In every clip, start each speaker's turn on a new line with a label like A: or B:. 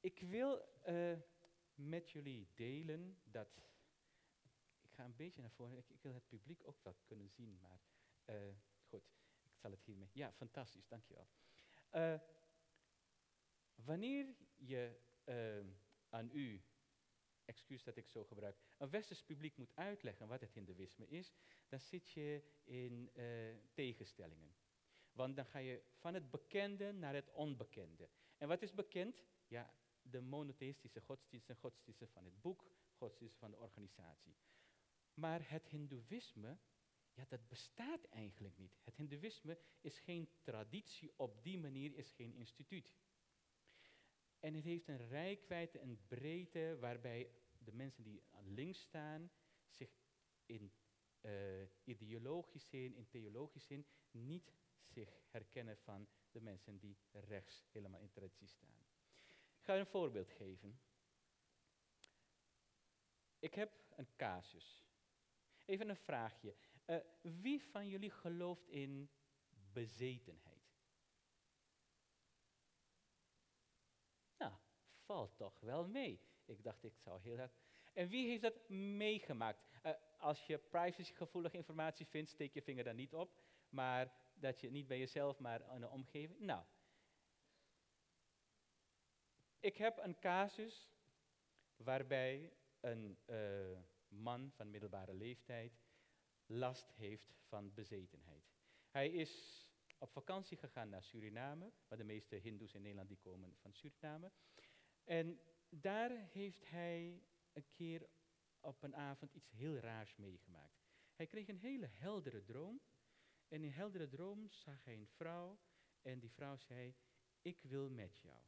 A: Ik wil eh, met jullie delen dat. Ik ga een beetje naar voren. Ik, wil het publiek ook wel kunnen zien, maar eh, goed, ik zal het hiermee. Ja, fantastisch, dankjewel. Uh, wanneer je aan u, excuus dat ik zo gebruik, een westers publiek moet uitleggen wat het hindoeïsme is, dan zit je in tegenstellingen. Want dan ga je van het bekende naar het onbekende. En wat is bekend? Ja, de monotheïstische godsdiensten, godsdiensten van het boek, godsdiensten van de organisatie. Maar het hindoeïsme, ja, dat bestaat eigenlijk niet. Het hindoeïsme is geen traditie, op die manier is geen instituut. En het heeft een rijkwijde en breedte waarbij de mensen die aan links staan zich in uh, ideologisch zin, in theologisch zin, niet zich herkennen van de mensen die rechts helemaal in traditie staan. Ga een voorbeeld geven. Ik heb een casus. Even een vraagje. Uh, wie van jullie gelooft in bezetenheid? Nou, valt toch wel mee. Ik dacht, ik zou heel hard. En wie heeft dat meegemaakt? Uh, als je privacygevoelige informatie vindt, steek je vinger daar niet op. Maar dat je niet bij jezelf, maar in de omgeving. Nou, ik heb een casus waarbij een uh, man van middelbare leeftijd last heeft van bezetenheid. Hij is op vakantie gegaan naar Suriname, maar de meeste Hindoes in Nederland die komen van Suriname. En daar heeft hij een keer op een avond iets heel raars meegemaakt. Hij kreeg een hele heldere droom. En in heldere droom zag hij een vrouw. En die vrouw zei, ik wil met jou.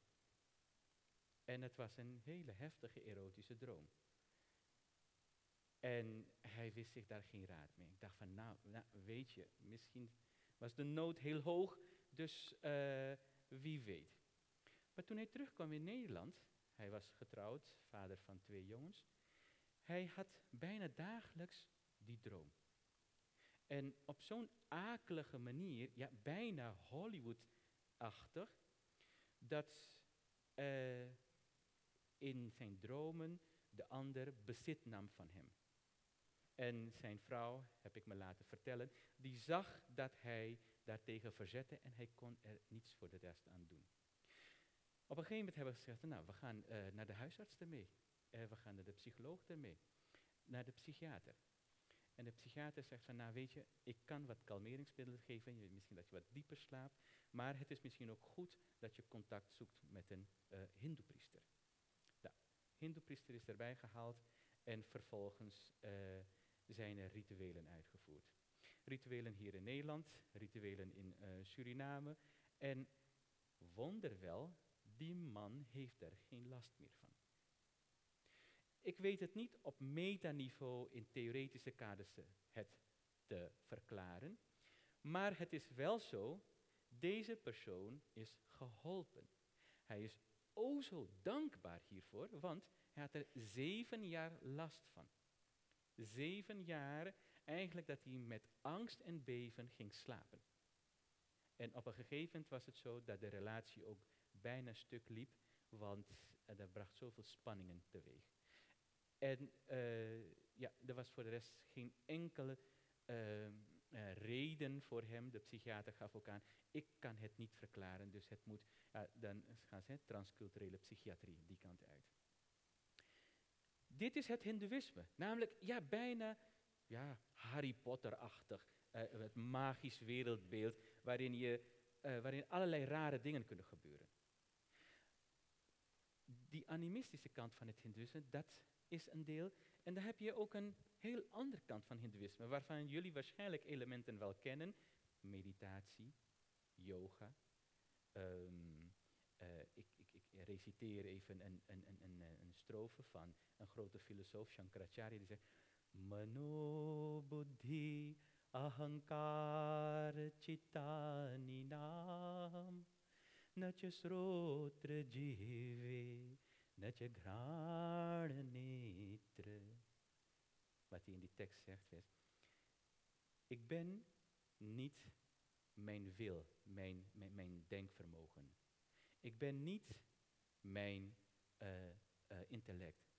A: En het was een hele heftige erotische droom. En hij wist zich daar geen raad mee. Ik dacht van, nou, nou weet je, misschien was de nood heel hoog, dus uh, wie weet. Maar toen hij terugkwam in Nederland, hij was getrouwd, vader van twee jongens, hij had bijna dagelijks die droom. En op zo'n akelige manier, ja, bijna Hollywood-achtig, dat uh, in zijn dromen de ander bezit nam van hem. En zijn vrouw, heb ik me laten vertellen, die zag dat hij daartegen verzette en hij kon er niets voor de rest aan doen. Op een gegeven moment hebben we gezegd, nou, we gaan uh, naar de huisarts ermee. Uh, we gaan naar de psycholoog ermee. Naar de psychiater. En de psychiater zegt van, nou weet je, ik kan wat kalmeringsmiddelen geven, misschien dat je wat dieper slaapt, maar het is misschien ook goed dat je contact zoekt met een uh, hindoepriester. Hindoepriester is erbij gehaald en vervolgens uh, zijn er rituelen uitgevoerd. Rituelen hier in Nederland, rituelen in uh, Suriname en wonderwel, die man heeft er geen last meer van. Ik weet het niet op metaniveau in theoretische kaders het te verklaren, maar het is wel zo, deze persoon is geholpen. Hij is zo dankbaar hiervoor, want hij had er zeven jaar last van. Zeven jaar eigenlijk dat hij met angst en beven ging slapen. En op een gegeven moment was het zo dat de relatie ook bijna stuk liep, want dat bracht zoveel spanningen teweeg. En uh, ja, er was voor de rest geen enkele uh, uh, reden voor hem. De psychiater gaf ook aan, ik kan het niet verklaren, dus het moet, dan gaan ze transculturele psychiatrie die kant uit. Dit is het hindoeïsme, namelijk ja, bijna ja, Harry Potter-achtig, het magisch wereldbeeld waarin, je, waarin allerlei rare dingen kunnen gebeuren. Die animistische kant van het hindoeïsme, dat is een deel. En dan heb je ook een heel andere kant van Hindoeïsme, waarvan jullie waarschijnlijk elementen wel kennen. Meditatie, yoga. Um, uh, ik, ik, ik, reciteer even een, een, een, een, een strofe van een grote filosoof, Shankaracharya, die zegt... Mano buddhi ahankar chitaninam nacha srotra jive Net je netre. Wat hij in die tekst zegt is, ik ben niet mijn wil, mijn, mijn, mijn denkvermogen. Ik ben niet mijn intellect.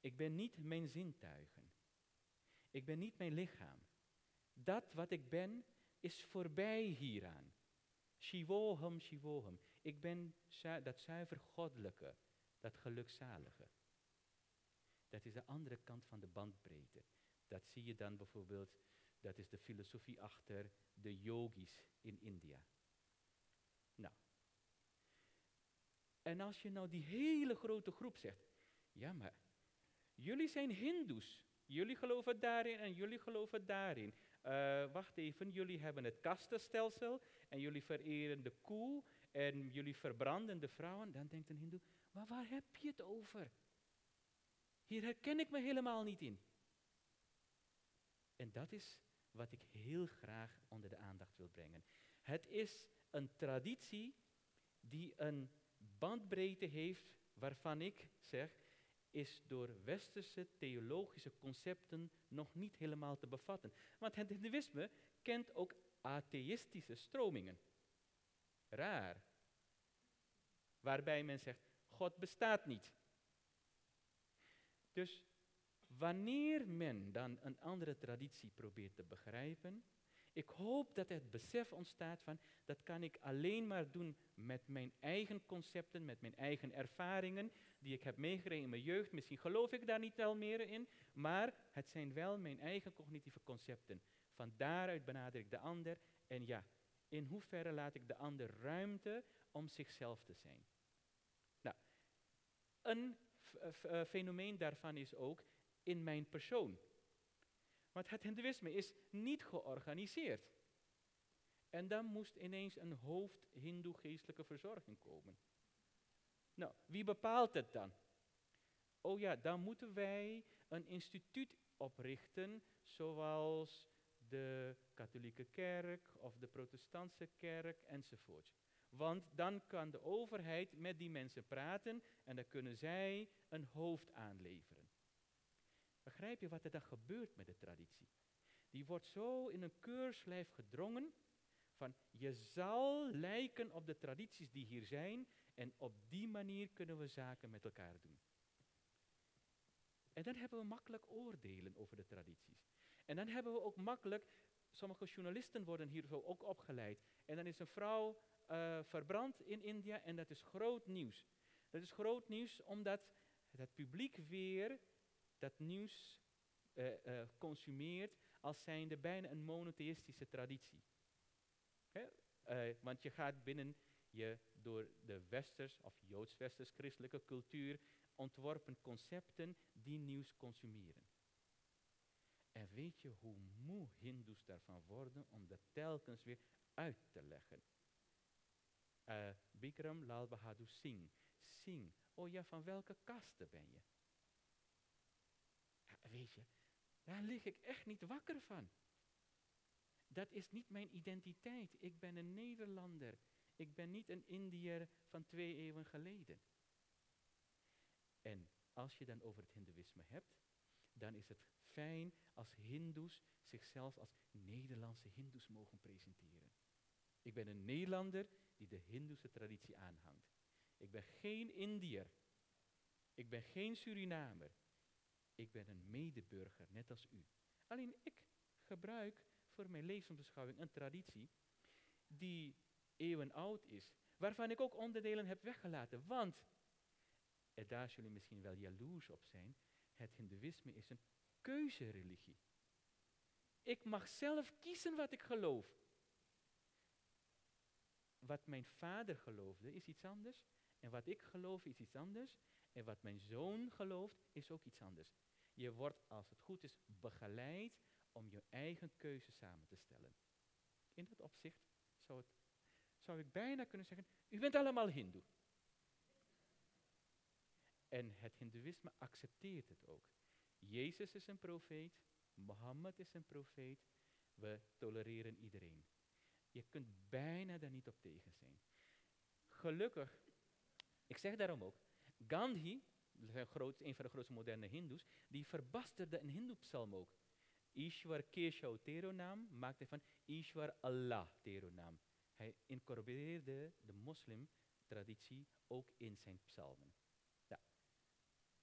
A: Ik ben niet mijn zintuigen. Ik ben niet mijn lichaam. Dat wat ik ben is voorbij hieraan. Shivoham, shivoham. Ik ben dat zuiver goddelijke, dat gelukzalige. Dat is de andere kant van de bandbreedte. Dat zie je dan bijvoorbeeld, dat is de filosofie achter de yogis in India. Nou. En als je nou die hele grote groep zegt, ja maar, jullie zijn hindoes. Jullie geloven daarin en jullie geloven daarin. Uh, wacht even, jullie hebben het kastenstelsel en jullie vereren de koe en jullie verbranden de vrouwen. Dan denkt een hindoe, maar waar heb je het over? Hier herken ik me helemaal niet in. En dat is wat ik heel graag onder de aandacht wil brengen. Het is een traditie die een bandbreedte heeft waarvan ik zeg, is door westerse theologische concepten nog niet helemaal te bevatten. Want het hindoeïsme kent ook atheïstische stromingen. Raar. Waarbij men zegt, God bestaat niet. Dus wanneer men dan een andere traditie probeert te begrijpen, ik hoop dat het besef ontstaat van dat kan ik alleen maar doen met mijn eigen concepten, met mijn eigen ervaringen die ik heb meegekregen in mijn jeugd. Misschien geloof ik daar niet wel meer in, maar het zijn wel mijn eigen cognitieve concepten. Van daaruit benader ik de ander en ja, in hoeverre laat ik de ander ruimte om zichzelf te zijn. Een eh, fenomeen daarvan is ook in mijn persoon. Want het hindoeïsme is niet georganiseerd. En dan moest ineens een hoofd hindoe geestelijke verzorging komen. Nou, wie bepaalt het dan? Oh ja, dan moeten wij een instituut oprichten, zoals de katholieke kerk of de protestantse kerk enzovoort. Want dan kan de overheid met die mensen praten en dan kunnen zij een hoofd aanleveren. Begrijp je wat er dan gebeurt met de traditie? Die wordt zo in een keurslijf gedrongen van je zal lijken op de tradities die hier zijn en op die manier kunnen we zaken met elkaar doen. En dan hebben we makkelijk oordelen over de tradities. En dan hebben we ook makkelijk, sommige journalisten worden hier zo ook opgeleid. En dan is een vrouw uh, verbrand in India en dat is groot nieuws. Dat is groot nieuws omdat het publiek weer dat nieuws uh, uh, consumeert als zijnde bijna een monotheïstische traditie. want je gaat binnen je door de westers of joods-westers christelijke cultuur ontworpen concepten die nieuws consumeren. En weet je hoe moe hindoes daarvan worden om dat telkens weer uit te leggen? Uh, Bikram Lal Bahadur Singh. Singh. Oh ja, van welke kaste ben je? Weet je, daar lig ik echt niet wakker van. Dat is niet mijn identiteit. Ik ben een Nederlander. Ik ben niet een Indiër van twee eeuwen geleden. En als je dan over het Hindoeïsme hebt, dan is het fijn als Hindoes zichzelf als Nederlandse Hindoes mogen presenteren. Ik ben een Nederlander die de Hindoese traditie aanhangt. Ik ben geen Indiër. Ik ben geen Surinamer. Ik ben een medeburger, net als u. Alleen ik gebruik voor mijn levensbeschouwing een traditie die eeuwen oud is, waarvan ik ook onderdelen heb weggelaten. Want, en daar zullen misschien wel jaloers op zijn, het Hindoeïsme is een keuzereligie. Ik mag zelf kiezen wat ik geloof. Wat mijn vader geloofde is iets anders. En wat ik geloof is iets anders. En wat mijn zoon gelooft is ook iets anders. Je wordt, als het goed is, begeleid om je eigen keuze samen te stellen. In dat opzicht zou, het, zou ik bijna kunnen zeggen, u bent allemaal hindoe. En het hindoeïsme accepteert het ook. Jezus is een profeet, Mohammed is een profeet, we tolereren iedereen. Je kunt bijna daar niet op tegen zijn. Gelukkig, ik zeg daarom ook, Gandhi, groot, een van de grootste moderne hindoes, die verbasterde een hindoe-psalm ook. Ishwar Keshav Teronam maakte van Ishwar Allah Teronam. Hij incorporeerde de moslimtraditie ook in zijn psalmen.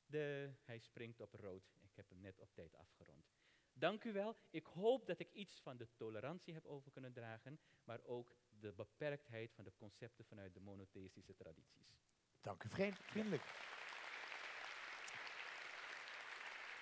A: De, hij springt op rood. Ik heb hem net op tijd afgerond. Dank u wel. Ik hoop dat ik iets van de tolerantie heb over kunnen dragen, maar ook de beperktheid van de concepten vanuit de monotheïstische tradities.
B: Dank u vriendelijk.